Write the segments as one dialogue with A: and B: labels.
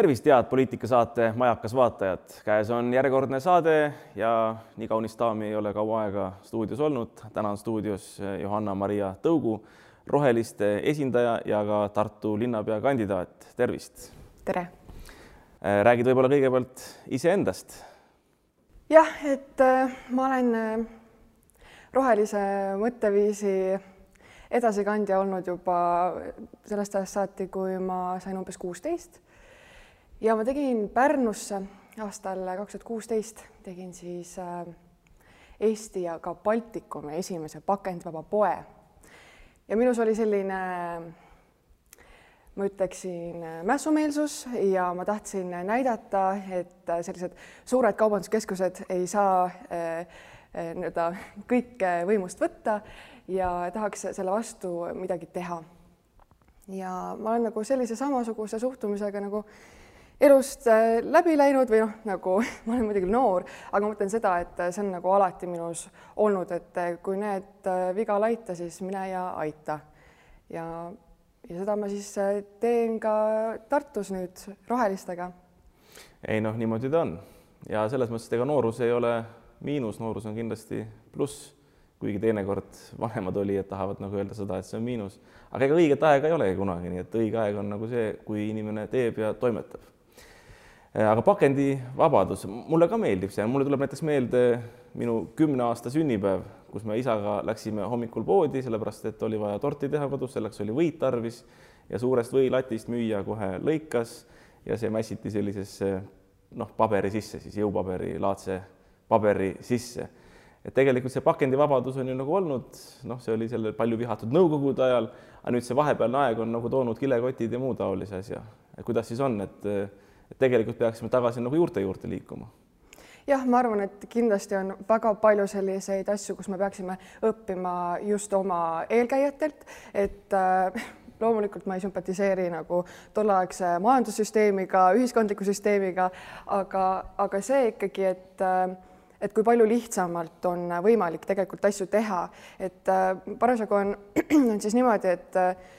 A: tervist, head poliitikasaate Majakas vaatajad, käes on järjekordne saade ja nii kaunist daami ei ole kaua aega stuudios olnud. täna on stuudios Johanna-Maria Tõugu, roheliste esindaja ja ka Tartu linnapea kandidaat. tervist.
B: tere.
A: räägid võib-olla kõigepealt iseendast.
B: jah, et äh, ma olen äh, rohelise mõtteviisi edasikandja olnud juba sellest ajast saati, kui ma sain umbes kuusteist ja ma tegin Pärnusse aastal kaks tuhat kuusteist, tegin siis äh, Eesti ja ka Baltikumi esimese pakendivaba poe. ja minus oli selline, ma ütleksin, mässumeelsus ja ma tahtsin näidata, et sellised suured kaubanduskeskused ei saa äh, äh, nii-öelda kõike võimust võtta ja tahaks selle vastu midagi teha. ja ma olen nagu sellise samasuguse suhtumisega nagu elust äh, läbi läinud või noh, nagu ma olen muidugi noor, aga ma mõtlen seda, et see on nagu alati minus olnud, et äh, kui näed äh, viga laita, siis mine ja aita. ja, ja seda ma siis teen ka Tartus nüüd rohelistega.
A: ei noh, niimoodi ta on ja selles mõttes, et ega noorus ei ole miinus, noorus on kindlasti pluss, kuigi teinekord vanemad olijad tahavad nagu öelda seda, et see on miinus, aga ega õiget aega ei olegi kunagi, nii et õige aeg on nagu see, kui inimene teeb ja toimetab Äh, aga pakendivabadus, mulle ka meeldib see, mulle tuleb näiteks meelde minu kümne aasta sünnipäev, kus me isaga läksime hommikul poodi, sellepärast et oli vaja torti teha kodus, selleks oli võit tarvis ja suurest võilatist müüja kohe lõikas ja see mässiti sellisesse noh, paberi sisse siis jõupaberi laadse paberi sisse. et tegelikult see pakendivabadus on ju nagu olnud, noh, see oli sellel palju vihatud nõukogude ajal, aga nüüd see vahepealne aeg on nagu toonud kilekotid ja muu taolise asja. kuidas siis on, et tegelikult peaksime tagasi nagu juurte juurde liikuma.
B: Jah, ma arvan, et kindlasti on väga palju selliseid asju, kus me peaksime õppima just oma eelkäijatelt, et äh, loomulikult ma ei sümpatiseeri nagu tolleaegse majandussüsteemiga, ühiskondliku süsteemiga, aga, aga see ikkagi, et äh, et kui palju lihtsamalt on võimalik tegelikult asju teha, et äh, parasjagu on, on siis niimoodi, et äh,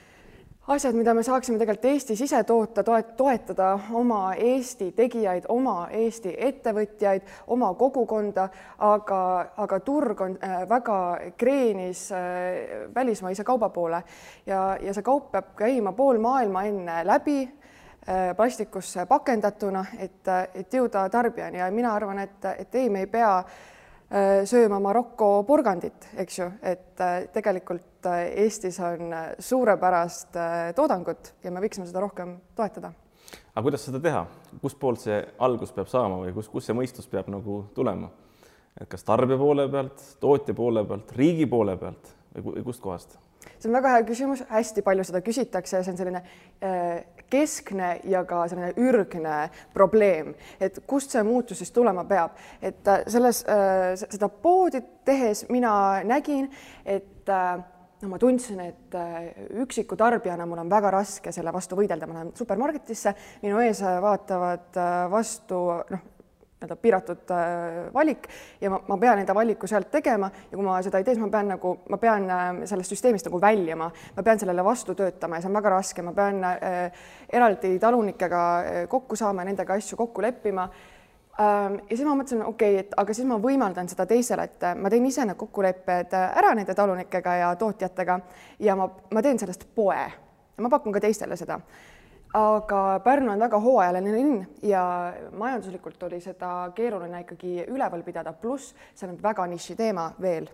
B: asjad, mida me saaksime tegelikult Eestis ise toota, toetada oma Eesti tegijaid, oma Eesti ettevõtjaid, oma kogukonda, aga, aga turg on äh, väga kreenis äh, välismaise kauba poole. Ja, ja see kaup peab käima pool maailma enne läbi äh, plastikusse pakendatuna, et, et jõuda tarbijani. Ja mina arvan, et, et ei, me ei pea sööma Maroko purgandit, eks ju, et tegelikult et äh, Eestis on äh, suurepärast äh, toodangut ja me võiksime seda rohkem toetada.
A: aga kuidas seda teha, kustpoolt see algus peab saama või kus, kus see mõistus peab nagu tulema? et kas tarbija poole pealt, tootja poole pealt, riigi poole pealt või kustkohast?
B: see on väga hea küsimus, hästi palju seda küsitakse ja see on selline keskne ja ka selline ürgne probleem, et kust see muutus siis tulema peab, et selles, seda poodi tehes mina nägin, et no ma tundsin, et äh, üksiku tarbijana mul on väga raske selle vastu võidelda, ma lähen supermarketisse, minu ees äh, vaatavad äh, vastu noh, nii-öelda piiratud valik ja ma, ma pean enda valiku sealt tegema ja kui ma seda ei tee, siis ma pean nagu, ma pean sellest süsteemist nagu väljuma, ma pean sellele vastu töötama ja see on väga raske, ma pean äh, eraldi talunikega kokku saama, nendega asju kokku leppima Ehm, ja siis ma mõtlesin, okei okay,, et aga siis ma võimaldan seda teisele, et ma teen ise need kokkulepped ära nende talunikega ja tootjatega ja ma, ma teen sellest poe. ma pakun ka teistele seda. Aga Pärnu on väga hooajaline linn ja majanduslikult oli seda keeruline ikkagi üleval pidada, pluss see on väga niši teema veel.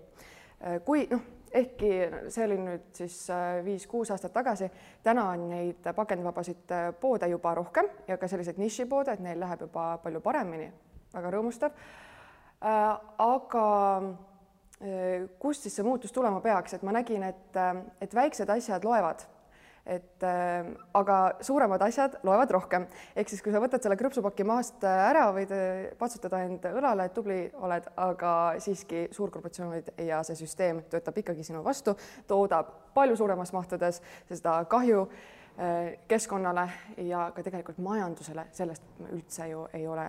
B: kui noh ehkki see oli nüüd siis äh, viis-kuus aastat tagasi, täna on neid pakendivabasid äh, poode juba rohkem ja ka selliseid nišipoode, et neil läheb juba palju paremini, väga rõõmustav. Äh, aga kust siis see muutus tulema peaks, et ma nägin, et, et väiksed asjad loevad et äh, aga suuremad asjad loevad rohkem, ehk siis kui sa võtad selle krõpsupaki maast äh, ära, võid äh, patsutada end õlale, et tubli oled, aga siiski suurkorporatsioonid ja see süsteem töötab ikkagi sinu vastu, toodab palju suuremas mahtudes seda kahju äh, keskkonnale ja ka tegelikult majandusele, sellest me üldse ju ei ole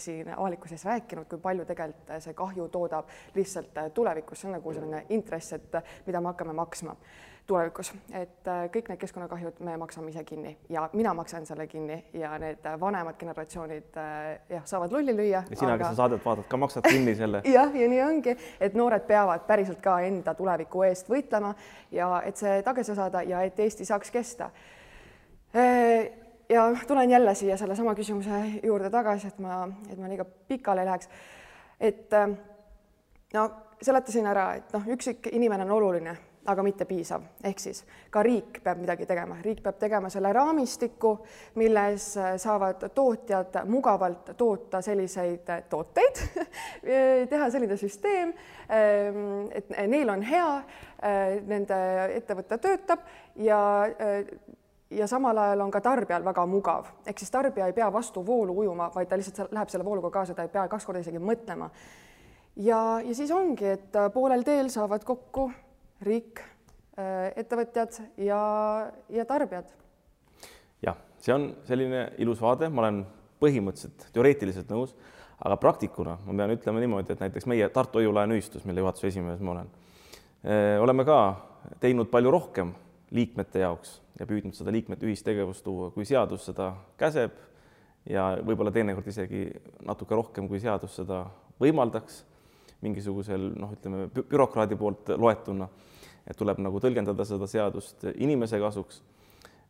B: siin avalikkuses rääkinud, kui palju tegelikult see kahju toodab lihtsalt tulevikus, see on nagu selline intress, et mida me hakkame maksma tulevikus, et äh, kõik need keskkonnakahjud me maksame ise kinni ja mina maksan selle kinni ja need vanemad generatsioonid äh, jah, saavad lulli lüüa.
A: ja sina aga..., kes sa saadet vaatad, ka maksad kinni selle
B: jah, ja nii ongi, et noored peavad päriselt ka enda tuleviku eest võitlema ja et see tagasi saada ja et Eesti saaks kesta. Äh, ja tulen jälle siia sellesama küsimuse juurde tagasi, et ma, et ma liiga pikale ei läheks. et no seletasin ära, et noh, üksik inimene on oluline aga mitte piisav, ehk siis ka riik peab midagi tegema, riik peab tegema selle raamistiku, milles äh, saavad tootjad mugavalt toota selliseid äh, tooteid teha selline süsteem, ähm, et neil on hea, äh, nende ettevõte töötab ja ja samal ajal on ka tarbijal väga mugav, ehk siis tarbija ei pea vastu voolu ujuma, vaid ta lihtsalt läheb selle vooluga kaasa, ta ei pea kaks korda isegi mõtlema. ja, ja siis ongi, et poolel teel saavad kokku riik, äh, ettevõtjad ja, ja tarbijad.
A: jah, see on selline ilus vaade, ma olen põhimõtteliselt teoreetiliselt nõus, aga praktikuna ma pean ütlema niimoodi, et näiteks meie Tartu Hoiu-laenuühistus, mille juhatuse esimees ma olen, äh, oleme ka teinud palju rohkem liikmete jaoks ja püüdnud seda liikmete ühistegevust tuua, kui seadus seda käseb ja võib-olla teinekord isegi natuke rohkem, kui seadus seda võimaldaks mingisugusel noh, ütleme bürokraadi poolt loetuna, et tuleb nagu tõlgendada seda seadust inimese kasuks.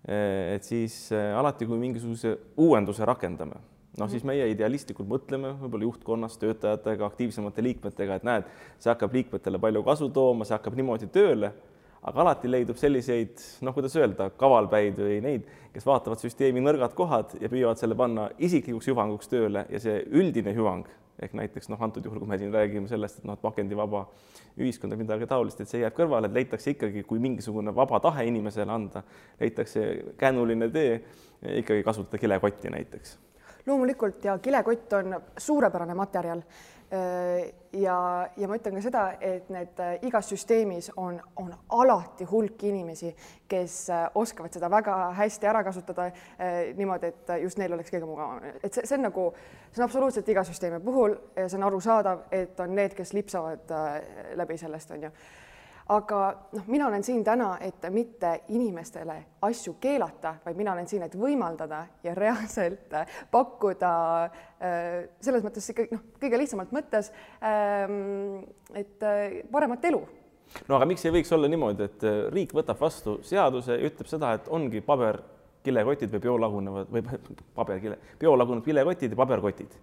A: et siis eh, alati, kui mingisuguse uuenduse rakendame, noh, siis meie idealistlikult mõtleme võib-olla juhtkonnas töötajatega, aktiivsemate liikmetega, et näed, see hakkab liikmetele palju kasu tooma, see hakkab niimoodi tööle aga alati leidub selliseid, noh, kuidas öelda, kavalpäid või neid, kes vaatavad süsteemi nõrgad kohad ja püüavad selle panna isiklikuks hüvanguks tööle ja see üldine hüvang ehk näiteks noh, antud juhul, kui me siin räägime sellest, et noh, et pakendivaba ühiskond või midagi taolist, et see jääb kõrvale, et leitakse ikkagi, kui mingisugune vaba tahe inimesele anda, leitakse kännuline tee ikkagi kasutada kilekotti näiteks.
B: loomulikult ja kilekott on suurepärane materjal ja, ja ma ütlen ka seda, et need äh, igas süsteemis on, on alati hulk inimesi, kes äh, oskavad seda väga hästi ära kasutada niimoodi, et just neil oleks kõige mugavam, et see, see on nagu, see on absoluutselt iga süsteemi puhul ja see on arusaadav, et on need, kes lipsavad läbi sellest, on ju aga noh, mina olen siin täna, et mitte inimestele asju keelata, vaid mina olen siin, et võimaldada ja reaalselt pakkuda äh, selles mõttes ikkagi noh, kõige lihtsamalt mõttes, ähm, et äh, paremat elu.
A: No aga miks ei võiks olla niimoodi, et äh, riik võtab vastu seaduse ja ütleb seda, et ongi paber, kilekotid või biolagunevad või paberkile, biolagunevad kilekotid ja paberkotid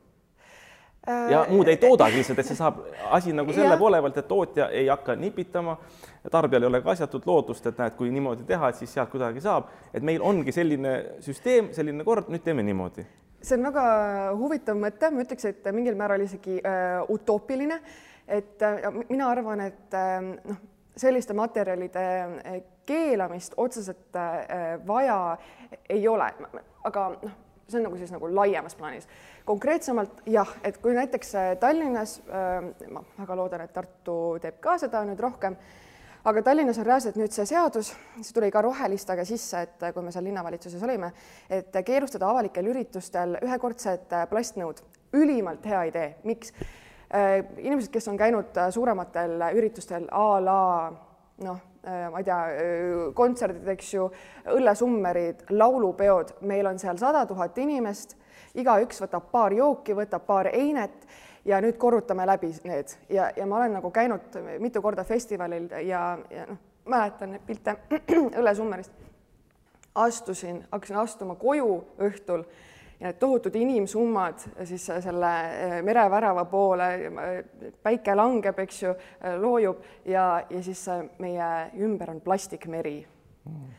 A: ja muud ei toodagi lihtsalt, et see saab asi nagu selle poole pealt, et tootja ei hakka nipitama, tarbijal ei ole ka asjatut lootust, et näed, kui niimoodi teha, et siis sealt kuidagi saab, et meil ongi selline süsteem, selline kord, nüüd teeme niimoodi.
B: see on väga huvitav mõte, ma ütleks, et mingil määral isegi äh, utoopiline, et äh, mina arvan, et äh, noh, selliste materjalide äh, keelamist otseselt äh, vaja ei ole, aga noh see on nagu siis nagu laiemas plaanis. konkreetsemalt jah, et kui näiteks äh, Tallinnas äh,, ma väga loodan, et Tartu teeb ka seda nüüd rohkem, aga Tallinnas on reaalselt nüüd see seadus, see tuli ka rohelistega sisse, et kui me seal linnavalitsuses olime, et keelustada avalikel üritustel ühekordsed äh, plastnõud. ülimalt hea idee, miks? Äh, inimesed, kes on käinud suurematel üritustel a la noh ma ei tea, äh, kontserdid, eks ju, õllesummerid, laulupeod, meil on seal sada tuhat inimest, igaüks võtab paar jooki, võtab paar einet ja nüüd korrutame läbi need ja, ja ma olen nagu käinud mitu korda festivalil ja, ja noh, mäletan neid pilte õllesummerist. astusin, hakkasin astuma koju õhtul ja need tohutud inimsummad siis selle eh, merevärava poole, päike langeb, eks ju, loojub ja, ja siis meie ümber on plastikmeri. Mm.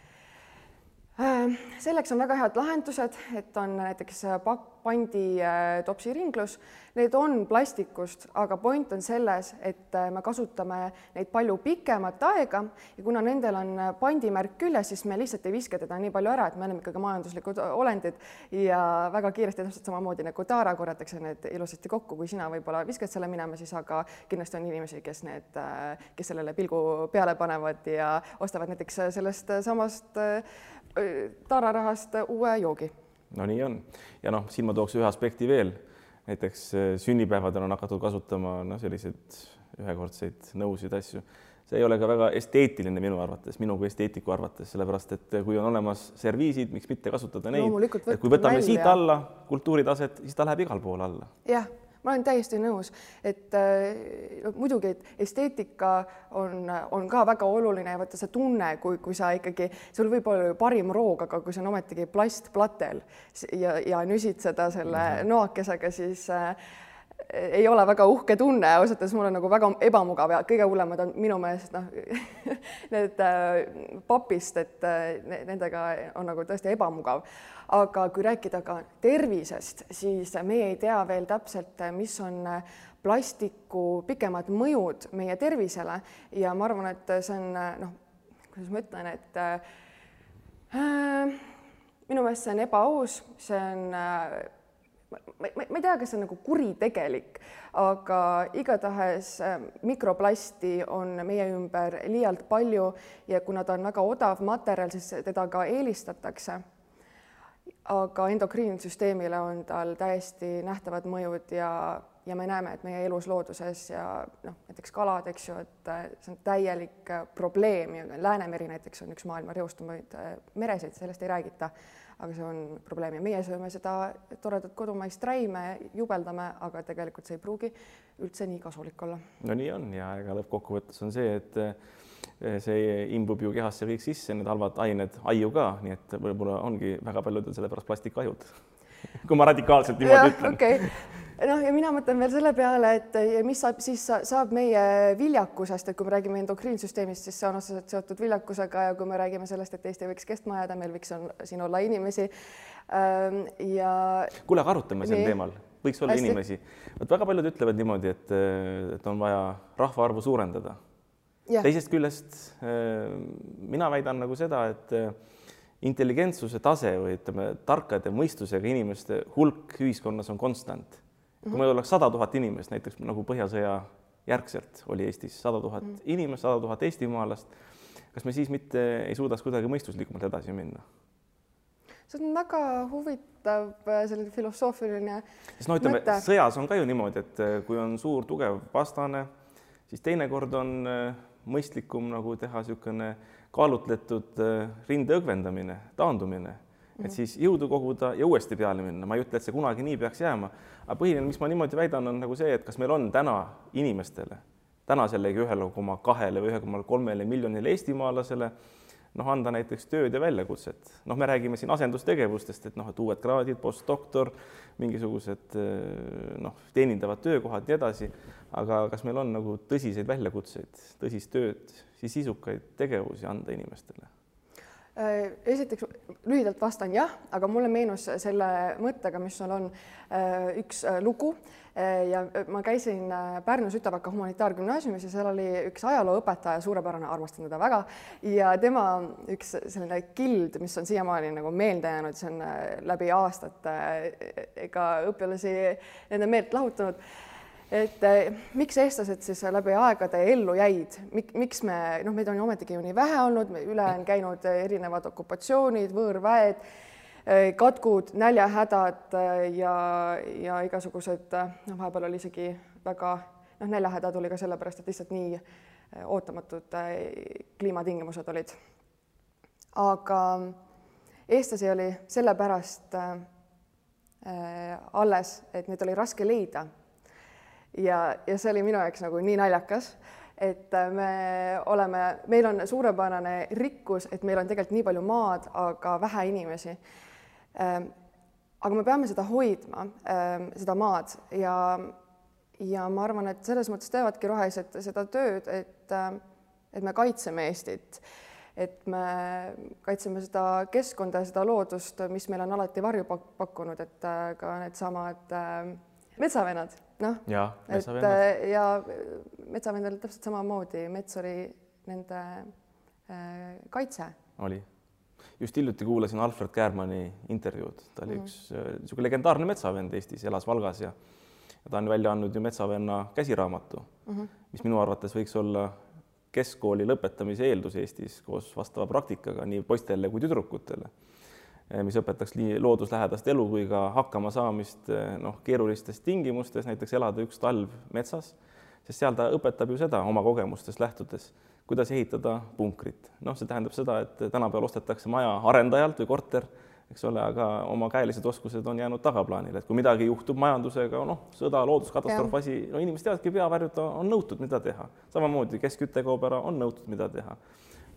B: Selleks on väga head lahendused, et on näiteks äh, panditopsi äh, ringlus, need on plastikust, aga point on selles, et me kasutame neid palju pikemat aega ja kuna nendel on pandimärk küljes, siis me lihtsalt ei viska teda nii palju ära, et me oleme ikkagi majanduslikud olendid ja väga kiiresti täpselt samamoodi nagu taara korjatakse need ilusasti kokku, kui sina võib-olla viskad selle minema, siis aga kindlasti on inimesi, kes need, kes sellele pilgu peale panevad ja ostavad näiteks sellest samast taararahast uue joogi.
A: No nii on ja noh, siin ma tooks ühe aspekti veel. näiteks sünnipäevadel on hakatud kasutama noh, selliseid ühekordseid nõusid, asju. see ei ole ka väga esteetiline minu arvates, minu kui esteetiku arvates, sellepärast et kui on olemas serviisid, miks mitte kasutada neid, et kui võtame välja. siit alla kultuuritaset, siis ta läheb igal pool alla.
B: jah ma olen täiesti nõus, et no muidugi, et esteetika on, on ka väga oluline ja vaata see tunne, kui, kui sa ikkagi, sul võib olla ju parim roog, aga kui see on ometigi plastplatel ja, ja nüsid seda selle mhm. noakesega, siis äh, ei ole väga uhke tunne, ausalt öeldes mul on nagu väga ebamugav ja kõige hullemad on minu meelest noh, need äh, papist, et äh, nendega on nagu tõesti ebamugav. aga kui rääkida ka tervisest, siis meie ei tea veel täpselt, mis on plastiku pikemad mõjud meie tervisele ja ma arvan, et see on noh, kuidas ma ütlen, et äh, minu meelest see on ebaaus, see on äh, ma, ma, ma ei tea, kas see on nagu kuritegelik, aga igatahes äh, mikroplasti on meie ümber liialt palju ja kuna ta on väga odav materjal, siis teda ka eelistatakse. aga endokriinsüsteemile on tal täiesti nähtavad mõjud ja, ja me näeme, et meie elus looduses ja noh, näiteks kalad, eks ju, et äh, see on täielik äh, probleem ja Läänemeri näiteks on üks maailma reostumaid meresid, sellest ei räägita aga see on probleem. Ja meie sööme seda toredat kodumaist räime, jubeldame, aga tegelikult see ei pruugi üldse nii kasulik olla.
A: no nii on. Ja ega lõppkokkuvõttes on see, et eh, see imbub ju kehasse kõik sisse, need halvad ained aiu ka, nii et võib-olla ongi väga paljudel sellepärast plastikahjud. Kui ma radikaalselt niimoodi ütlen.
B: okay noh, ja mina mõtlen veel selle peale, et mis saab siis saab meie viljakusest, et kui me räägime endokriinsüsteemist, siis see on otseselt seotud viljakusega ja kui me räägime sellest, et Eesti võiks kestma jääda, meil võiks on, siin olla inimesi. Ähm, ja.
A: kuule, aga arutame sel teemal, võiks olla Hästi. inimesi. vot väga paljud ütlevad niimoodi, et, et on vaja rahvaarvu suurendada. teisest küljest mina väidan nagu seda, et äh, intelligentsuse tase või ütleme, tarkade mõistusega inimeste hulk ühiskonnas on konstant kui meil oleks sada tuhat inimest, näiteks nagu Põhjasõja järgselt oli Eestis sada tuhat mm. inimest, sada tuhat eestimaalast, kas me siis mitte ei suudaks kuidagi mõistuslikumalt edasi minna?
B: see on väga huvitav äh, selline filosoofiline
A: sest no ütleme, sõjas on ka ju niimoodi, et äh, kui on suur tugev vastane, siis teinekord on äh, mõistlikum nagu teha niisugune kaalutletud rinde õgvendamine, taandumine et mhm. siis jõudu koguda ja uuesti peale minna, ma ei ütle, et see kunagi nii peaks jääma, aga põhiline, mis ma niimoodi väidan, on nagu see, et kas meil on täna inimestele, tänasele ühele koma kahele või ühe koma kolmele miljonile eestimaalasele noh, anda näiteks tööd ja väljakutset. noh, me räägime siin asendustegevustest, et noh, et uued kraadid, postdoktor, mingisugused noh, teenindavad töökohad, nii edasi. aga kas meil on nagu tõsiseid väljakutseid, tõsist tööd, siis sisukaid tegevusi anda inimestele
B: esiteks lühidalt vastan jah, aga mulle meenus selle mõttega, mis sul on äh, üks äh, lugu. Ja ma käisin Pärnu Sütavaka humanitaargümnaasiumis ja seal oli üks ajalooõpetaja, suurepärane, armastan teda väga ja tema üks selline kild, mis on siiamaani nagu meelde jäänud, see on läbi aastate ega õpilasi nende meelt lahutanud et eh, miks eestlased siis läbi aegade ellu jäid, miks me, noh, meid on ju ometigi ju nii vähe olnud, üle on käinud erinevad okupatsioonid, võõrväed, eh, katkud, näljahädad eh, ja, ja igasugused, noh, vahepeal oli isegi väga, noh, näljahäda tuli ka sellepärast, et lihtsalt nii ootamatud kliimatingimused olid. aga eestlasi oli sellepärast alles, et neid oli raske leida ja, ja see oli minu jaoks nagu nii naljakas, et äh, me oleme, meil on suurepärane rikkus, et meil on tegelikult nii palju maad, aga vähe inimesi. Ähm, aga me peame seda hoidma, ähm, seda maad ja, ja ma arvan, et selles mõttes teevadki rohelised seda tööd, et, äh, et me kaitseme Eestit et me kaitseme seda keskkonda ja seda loodust, mis meil on alati varju pakkunud, et äh, ka needsamad metsavennad noh, et äh, ja metsavendadel täpselt samamoodi, mets oli nende äh, kaitse.
A: oli. just hiljuti kuulasin Alfred Käärmani intervjuud, ta oli mm -hmm. üks äh, niisugune legendaarne metsavend Eestis, elas Valgas ja ja ta on välja andnud ju Metsavenna käsiraamatu mm, -hmm. mis minu arvates võiks olla keskkooli lõpetamise eeldus Eestis koos vastava praktikaga nii poistele kui tüdrukutele mis õpetaks nii looduslähedast elu kui ka hakkamasaamist eh, noh, keerulistes tingimustes, näiteks elada üks talv metsas, sest seal ta õpetab ju seda oma kogemustest lähtudes, kuidas ehitada punkrit. noh, see tähendab seda, et tänapäeval ostetakse maja arendajalt või korter, eks ole, aga oma käelised oskused on jäänud tagaplaanile, et kui midagi juhtub majandusega, noh, sõda, looduskatastroof, asi, no inimesed teavadki, peavarjud on nõutud, mida teha. samamoodi ära, on nõutud, mida teha.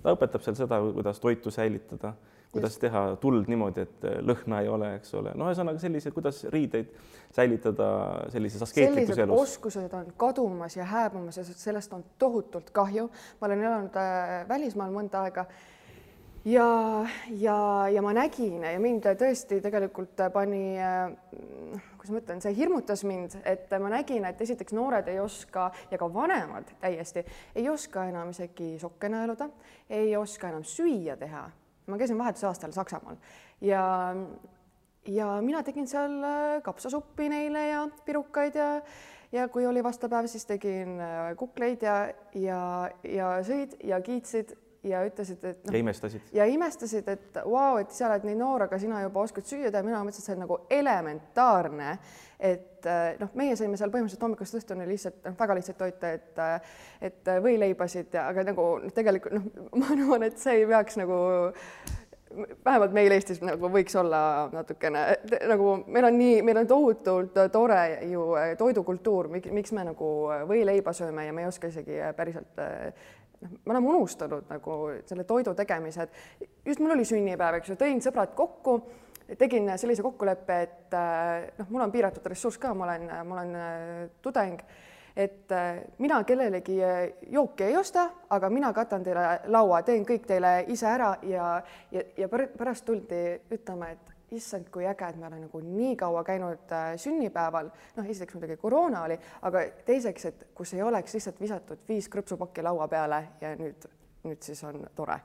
A: ta õpetab seal seda, kuidas toitu säilitada kuidas teha tuld niimoodi, et lõhna ei ole, eks ole, no ühesõnaga sellised, kuidas riideid säilitada sellises askeetlikus elus.
B: oskused on kadumas ja hääbumas ja sellest on tohutult kahju. ma olen elanud äh, välismaal mõnda aega ja, ja, ja ma nägin ja mind tõesti tegelikult pani äh, kuidas ma ütlen, see hirmutas mind, et ma nägin, et esiteks noored ei oska ja ka vanemad täiesti ei oska enam isegi sokke nõeluda, ei oska enam süüa teha ma käisin vahetusaastal Saksamaal ja, ja mina tegin seal äh, kapsasuppi neile ja pirukaid ja ja kui oli vastav päev, siis tegin äh, kukleid ja, ja, ja sõid ja kiitsid ja ütlesid, et
A: noh, ja imestasid.
B: ja imestasid, et vau wow,, et sa oled nii noor, aga sina juba oskad süüa teha, mina mõtlesin, et see on nagu elementaarne, et äh, noh, meie sõime seal põhimõtteliselt hommikust õhtuni lihtsalt noh, väga lihtsaid toite, et et võileibasid ja aga nagu tegelikult noh, ma arvan, et see ei peaks nagu vähemalt meil Eestis nagu võiks olla natukene nagu meil on nii, meil on tohutult tore ju äh, toidukultuur, miks me nagu võileiba sööme ja me ei oska isegi päriselt noh, me oleme unustanud nagu selle toidu tegemise, et just mul oli sünnipäev, eks ju, tõin sõbrad kokku, tegin sellise kokkuleppe, et äh, noh, mul on piiratud ressurss ka, ma olen, ma olen äh, tudeng, et äh, mina kellelegi jooki ei osta, aga mina katan teile laua, teen kõik teile ise ära ja, ja, ja pärast tuldi ütlema, et issand, kui äge, et me oleme nagu nii kaua käinud äh, sünnipäeval, noh, esiteks muidugi koroona oli, aga teiseks, et kus ei oleks lihtsalt visatud viis krõpsupakki laua peale ja nüüd, nüüd siis on tore.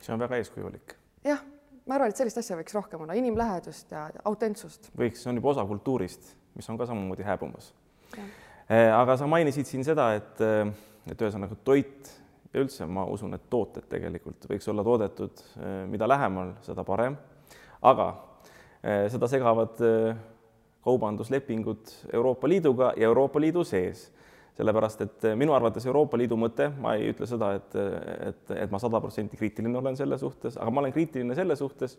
A: see on väga eeskujulik.
B: jah, ma arvan, et sellist asja võiks rohkem olla, inimlähedust ja autentsust.
A: võiks, see on juba osa kultuurist, mis on ka samamoodi hääbumas. Äh, aga sa mainisid siin seda, et, äh, et ühesõnaga toit ja üldse ma usun, et tooted tegelikult võiks olla toodetud, mida lähemal, seda parem. aga seda segavad eh, kaubanduslepingud Euroopa Liiduga ja Euroopa Liidu sees. sellepärast, et eh, minu arvates Euroopa Liidu mõte, ma ei ütle seda, et, et, et ma sada protsenti kriitiline olen selle suhtes, aga ma olen kriitiline selle suhtes,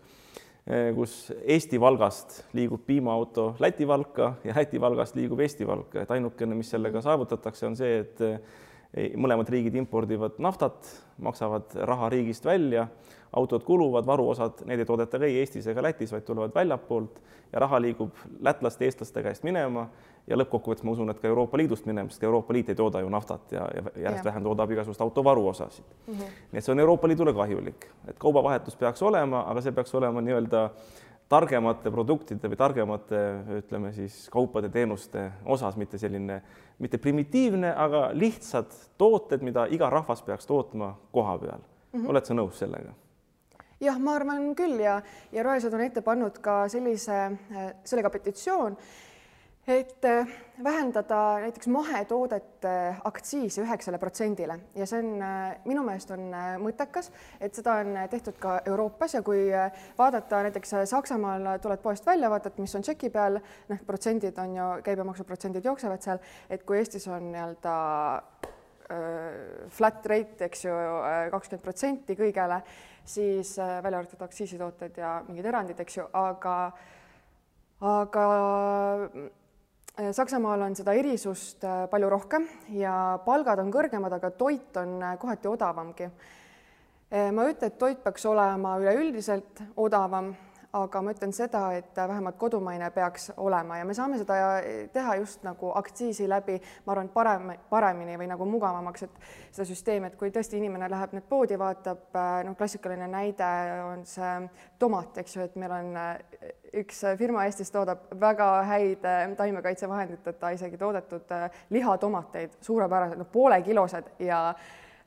A: kus Eesti Valgast liigub piimaauto Läti Valka ja Läti Valgast liigub Eesti Valka, et ainukene, mis sellega saavutatakse, on see, et mõlemad riigid impordivad naftat, maksavad raha riigist välja autod kuluvad, varuosad, need ei toodeta ka ei Eestis ega Lätis, vaid tulevad väljapoolt ja raha liigub lätlaste, eestlaste käest minema ja lõppkokkuvõttes ma usun, et ka Euroopa Liidust minema, sest Euroopa Liit ei tooda ju naftat ja, ja järjest vähem toodab igasugust autovaruosasid mm. -hmm. nii et see on Euroopa Liidule kahjulik, et kaubavahetus peaks olema, aga see peaks olema nii-öelda targemate produktide või targemate, ütleme siis kaupade, teenuste osas, mitte selline, mitte primitiivne, aga lihtsad tooted, mida iga rahvas peaks tootma koha peal mm. -hmm. oled sa nõus sellega?
B: Jah, ma arvan küll ja, ja rohelised on ette pannud ka sellise, sellega petitsioon, et äh, vähendada näiteks mahetoodete aktsiisi üheksale protsendile. Ja see on äh, minu meelest on äh, mõttekas, et seda on tehtud ka Euroopas ja kui vaadata näiteks Saksamaal tuled poest välja, vaatad, mis on tšeki peal, noh, protsendid on ju, käibemaksuprotsendid jooksevad seal, et kui Eestis on nii-öelda flat rate, eks ju, kakskümmend protsenti kõigele siis äh, välja arvatud aktsiisitooted ja mingid erandid, eks ju, aga, aga äh, Saksamaal on seda erisust äh, palju rohkem ja palgad on kõrgemad, aga toit on kohati odavamgi. ma ei ütle, et toit peaks olema üleüldiselt odavam aga ma ütlen seda, et vähemalt kodumaine peaks olema ja me saame seda teha just nagu aktsiisi läbi, ma arvan, parem, paremini või nagu mugavamaks, et seda süsteemi, et kui tõesti inimene läheb nüüd poodi, vaatab, noh, klassikaline näide on see tomat, eks ju, et meil on üks firma Eestis toodab väga häid taimekaitsevahenditeta isegi toodetud lihatomateid, suurepärased, no poolekilosed ja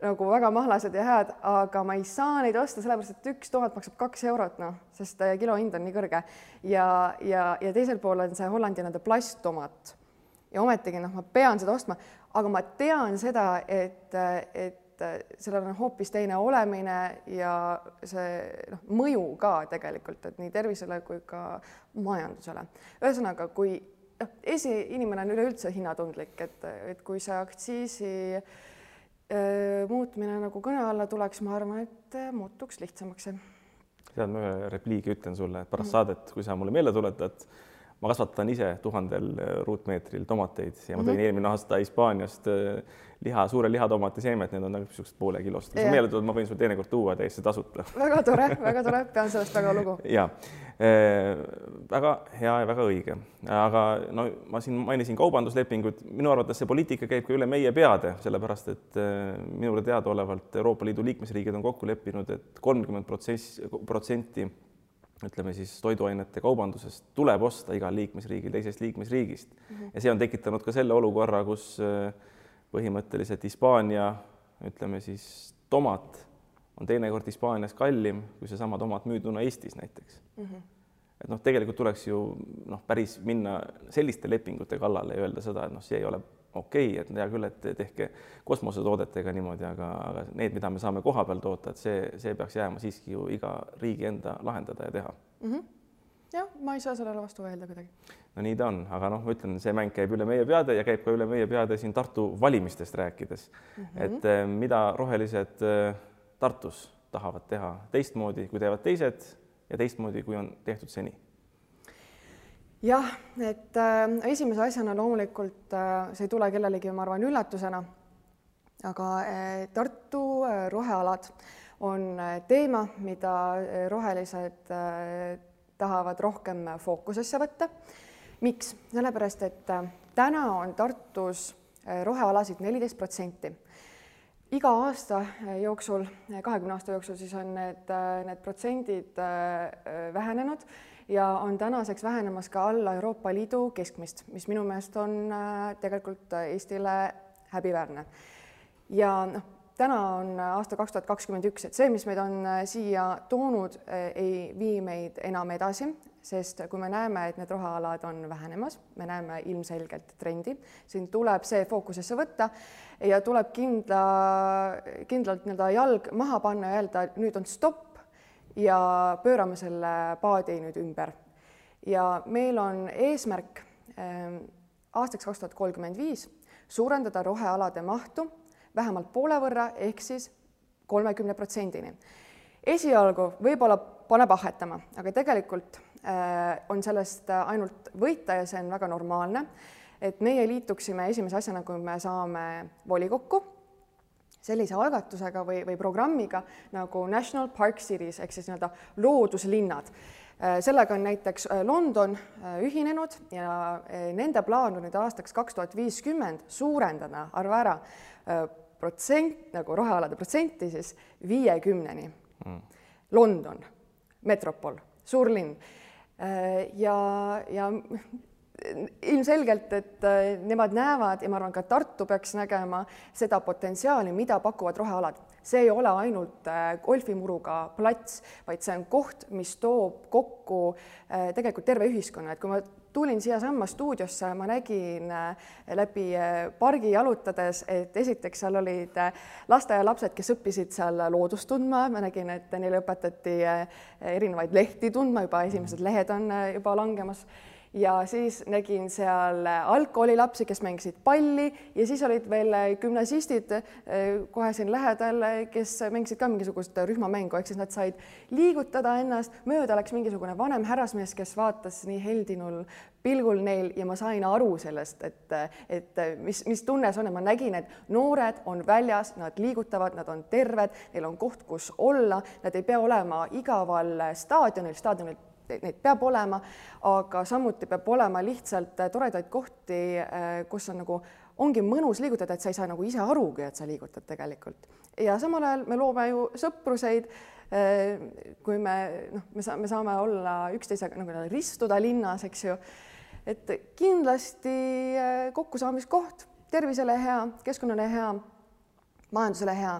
B: nagu väga mahlased ja head, aga ma ei saa neid osta, sellepärast et üks tomat maksab kaks eurot, noh, sest äh, kilo hind on nii kõrge. ja, ja, ja teisel pool on see Hollandi nii-öelda plasttomat. ja ometigi noh, ma pean seda ostma, aga ma tean seda, et, et sellel on hoopis teine olemine ja see noh, mõju ka tegelikult, et nii tervisele kui ka majandusele. ühesõnaga, kui noh, esiinimene on üleüldse hinnatundlik, et, et kui see aktsiisi äh, muutmine nagu kõne alla tuleks, ma arvan, et muutuks lihtsamaks.
A: tead, ma ühe repliigi ütlen sulle pärast mm. saadet, kui sa mulle meelde tuletad ma kasvatan ise tuhandel ruutmeetril tomateid ja ma tõin mm -hmm. eelmine aasta Hispaaniast liha, suure lihatomati seemet, need on nagu niisugused poole kilost. kui sa meelde tuled, ma võin sulle teinekord tuua täiesti tasuta.
B: väga tore, väga tore, pean sellest väga lugu.
A: ja äh, väga hea ja väga õige, aga no ma siin mainisin kaubanduslepingut, minu arvates see poliitika käib ka üle meie peade, sellepärast et äh, minule teadaolevalt Euroopa Liidu liikmesriigid on kokku leppinud et, et kolmkümmend protsessi, protsenti ütleme siis toiduainete kaubandusest tuleb osta igal liikmesriigil teisest liikmesriigist mm -hmm. ja see on tekitanud ka selle olukorra, kus äh, põhimõtteliselt Hispaania, ütleme siis tomat on teinekord Hispaanias kallim kui seesama tomat müüduna Eestis näiteks mm. -hmm. et noh, tegelikult tuleks ju noh, päris minna selliste lepingute kallale ja öelda seda, et noh, see ei ole okei okay,, et hea küll, et tehke kosmosetoodetega niimoodi, aga, aga need, mida me saame kohapeal toota, et see, see peaks jääma siiski ju iga riigi enda lahendada ja teha mm.
B: -hmm jah, ma ei saa sellele vastu vaielda kuidagi.
A: no nii ta on, aga noh, ma ütlen, see mäng käib üle meie peade ja käib ka üle meie peade siin Tartu valimistest rääkides mm. -hmm. et eh, mida rohelised eh, Tartus tahavad teha teistmoodi, kui teevad teised ja teistmoodi, kui on tehtud seni?
B: Jah, et äh, esimese asjana loomulikult äh, see ei tule kellelegi, ma arvan, üllatusena. aga äh, Tartu äh, rohealad on äh, teema, mida äh, rohelised äh, tahavad rohkem fookusesse võtta. miks? sellepärast, et äh, täna on Tartus äh, rohealasid neliteist protsenti. iga aasta äh, jooksul, kahekümne aasta jooksul siis on need, need protsendid vähenenud ja on tänaseks vähenemas ka alla Euroopa Liidu keskmist, mis minu meelest on tegelikult Eestile häbiväärne. ja noh, täna on aasta kaks tuhat kakskümmend üks, et see, mis meid on äh, siia toonud, äh, ei vii meid enam edasi, sest kui me näeme, et need rohealad on vähenemas, me näeme ilmselgelt trendi, siin tuleb see fookusesse võtta ja tuleb kindla, kindlalt nii-öelda jalg maha panna ja öelda, et nüüd on stopp ja pöörame selle paadi nüüd ümber. ja meil on eesmärk ähm, aastaks kaks tuhat kolmkümmend viis suurendada rohealade mahtu vähemalt poole võrra ehk siis kolmekümne protsendini. esialgu võib-olla paneb ahhetama, aga tegelikult äh, on sellest ainult võita ja see on väga normaalne, et meie liituksime esimese asjana, kui me saame volikokku sellise algatusega või, või programmiga nagu National Park Cities ehk siis nii-öelda looduslinnad. Äh, sellega on näiteks äh, London äh, ühinenud ja nende plaan on nüüd aastaks kaks tuhat viiskümmend suurendada, arva ära, protsent nagu rohealade protsenti siis viiekümneni. Mm.. London, metropol, suur linn. Äh, ja, ja ilmselgelt, et äh, nemad näevad ja ma arvan, ka Tartu peaks nägema seda potentsiaali, mida pakuvad rohealad. see ei ole ainult äh, golfimuruga plats, vaid see on koht, mis toob kokku tegelikult terve ühiskonna, et kui ma tulin siiasamma stuudiosse, ma nägin äh, läbi äh, pargi jalutades, et esiteks seal olid äh, lasteaialapsed, kes õppisid seal loodust tundma, ma nägin, et neile õpetati erinevaid lehti tundma, juba esimesed lehed on juba langemas ja siis nägin seal algkoolilapsi, kes mängisid palli. Ja siis olid veel gümnasistid eh, kohe siin lähedal, kes mängisid ka mingisugust rühmamängu, ehk siis nad said liigutada ennast, mööda läks mingisugune vanem härrasmees, kes vaatas nii heldinul pilgul neil ja ma sain aru sellest, et, et mis, mis tunne see on, et ma nägin, et noored on väljas, nad liigutavad, nad on terved, neil on koht, kus olla, nad ei pea olema igaval staadionil, staadionil neid peab olema, aga samuti peab olema lihtsalt äh, toredaid kohti, äh, kus on nagu, ongi mõnus liigutada, et sa ei saa nagu ise arugi, et sa liigutad tegelikult. ja samal ajal me loome ju sõpruseid, äh, kui me noh, me saame, me saame olla üksteisega nagu ristuda linnas, eks ju, et kindlasti kokkusaamiskoht, tervisele hea, keskkonnale hea, majandusele hea,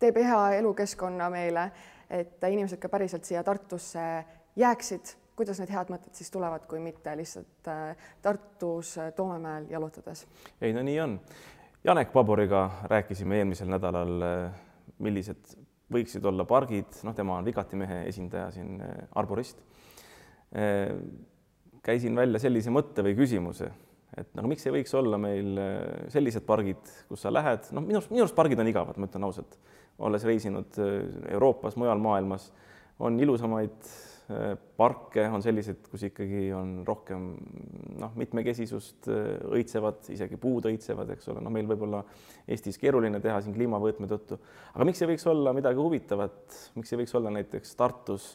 B: teeb hea elukeskkonna meile, et inimesed ka päriselt siia Tartusse jääksid, kuidas need head mõtted siis tulevad, kui mitte lihtsalt äh, Tartus äh, Toomemäel jalutades?
A: ei, no nii on. Janek Paboriga rääkisime eelmisel nädalal, äh, millised võiksid olla pargid, noh, tema on Vigati mehe esindaja siin, arborist. käisin välja sellise mõtte või küsimuse, et nagu miks ei võiks olla meil sellised pargid, kus sa lähed, noh, minu arust, minu arust pargid on igavad, ma ütlen ausalt, olles reisinud Euroopas, mujal maailmas, on ilusamaid parke, on sellised, kus ikkagi on rohkem noh, mitmekesisust õitsevad, isegi puud õitsevad, eks ole, no meil võib-olla Eestis keeruline teha siin kliimavõtme tõttu, aga miks ei võiks olla midagi huvitavat, miks ei võiks olla näiteks Tartus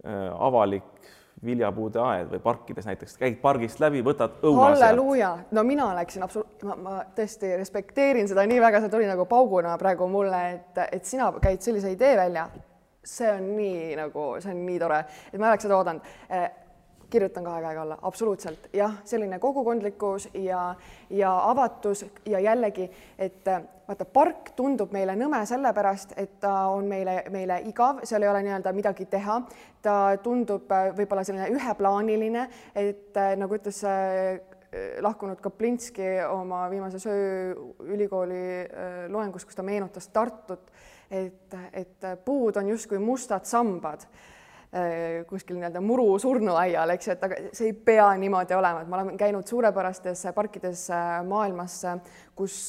A: avalik viljapuude aed või parkides näiteks, käid pargist läbi, võtad õuna
B: halleluuja, no mina läksin absoluutselt, ma, ma tõesti respekteerin seda nii väga, see tuli nagu pauguna praegu mulle, et, et sina käid sellise idee välja. See on nii nagu, see on nii tore, et ma oleks seda oodanud. Eh, kirjutan kahe käega alla, absoluutselt. Jah, selline kogukondlikkus ja, ja avatus ja jällegi, et vaata, park tundub meile nõme sellepärast, et ta on meile, meile igav, seal ei ole nii-öelda midagi teha. ta tundub äh, võib-olla selline üheplaaniline, et äh, nagu ütles lahkunud Kaplinski oma viimases ööülikooli loengus, kus ta meenutas Tartut, et, et puud on justkui mustad sambad kuskil nii-öelda muru surnuaial, eks ju, et aga see ei pea niimoodi olema, et ma olen käinud suurepärastes parkides maailmas, kus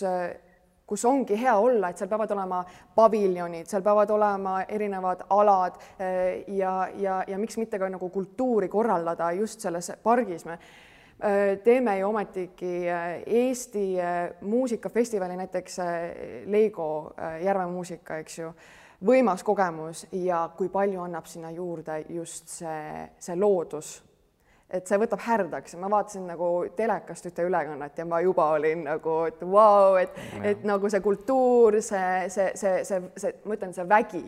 B: kus ongi hea olla, et seal peavad olema paviljonid, seal peavad olema erinevad alad eh, ja, ja, ja miks mitte ka nagu kultuuri korraldada just selles pargis. me eh, teeme ju ometigi eh, Eesti muusikafestivali, näiteks Leigo Järve muusika, eks ju, võimas kogemus ja kui palju annab sinna juurde just see, see loodus. Et see võtab härdaks, ma vaatasin nagu telekast ühte ülekannet ja ma juba olin nagu, et vau wow,, et, et nagu see kultuur, see, see, see, see, see, ma ütlen, see vägi,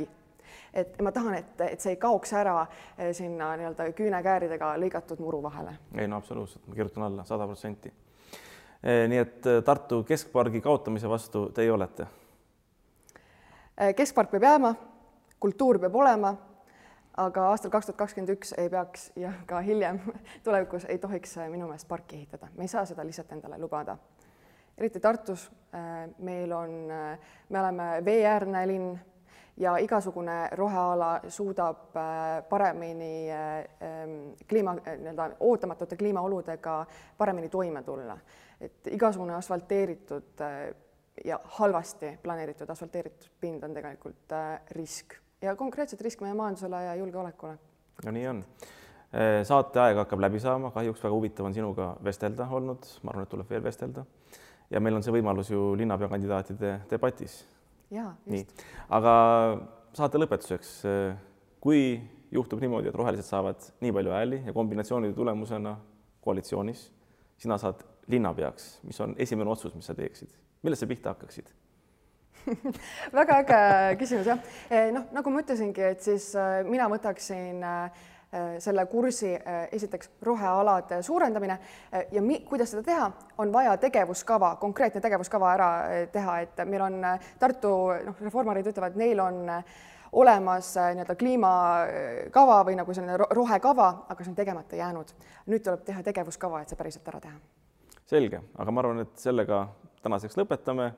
B: et ma tahan, et, et see ei kaoks ära eh, sinna nii-öelda küünekääridega lõigatud muru vahele.
A: ei no absoluutselt, ma kirjutan alla sada protsenti. Eh, nii et eh, Tartu keskpargi kaotamise vastu teie olete?
B: keskpark peab jääma, kultuur peab olema aga aastal kaks tuhat kakskümmend üks ei peaks ja ka hiljem tulevikus ei tohiks minu meelest parki ehitada, me ei saa seda lihtsalt endale lubada. eriti Tartus meil on, me oleme veeäärne linn ja igasugune roheala suudab paremini ähm, kliima, nii-öelda ootamatute kliimaoludega paremini toime tulla. et igasugune asfalteeritud ja halvasti planeeritud asfalteeritud pind on tegelikult risk ja konkreetset riski meie majandusele ja julgeolekule.
A: no nii on. Saate aeg hakkab läbi saama, kahjuks väga huvitav on sinuga vestelda olnud, ma arvan, et tuleb veel vestelda. ja meil on see võimalus ju linnapeakandidaatide debatis.
B: Nii,
A: aga saate lõpetuseks, eh, kui juhtub niimoodi, et rohelised saavad nii palju hääli ja kombinatsioonide tulemusena koalitsioonis, sina saad linnapeaks, mis on esimene otsus, mis sa teeksid, millest sa pihta hakkaksid?
B: väga äge küsimus jah. Eh, noh, nagu ma ütlesingi, et siis eh, mina võtaksin eh, selle kursi esiteks rohealade suurendamine ja mi, kuidas seda teha, on vaja tegevuskava, konkreetne tegevuskava ära teha, et meil on Tartu noh, reformarid ütlevad, neil on olemas nii-öelda kliimakava või nagu selline rohekava, aga see on tegemata jäänud. nüüd tuleb teha tegevuskava, et see päriselt ära teha.
A: selge, aga ma arvan, et sellega tänaseks lõpetame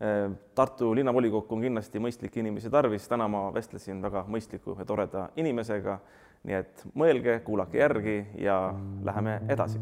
A: Äh, Tartu linnavolikokku on kindlasti mõistlikke inimesi tarvis, täna ma vestlesin väga mõistliku ja toreda inimesega. Nii et mõelge, kuulake järgi ja läheme edasi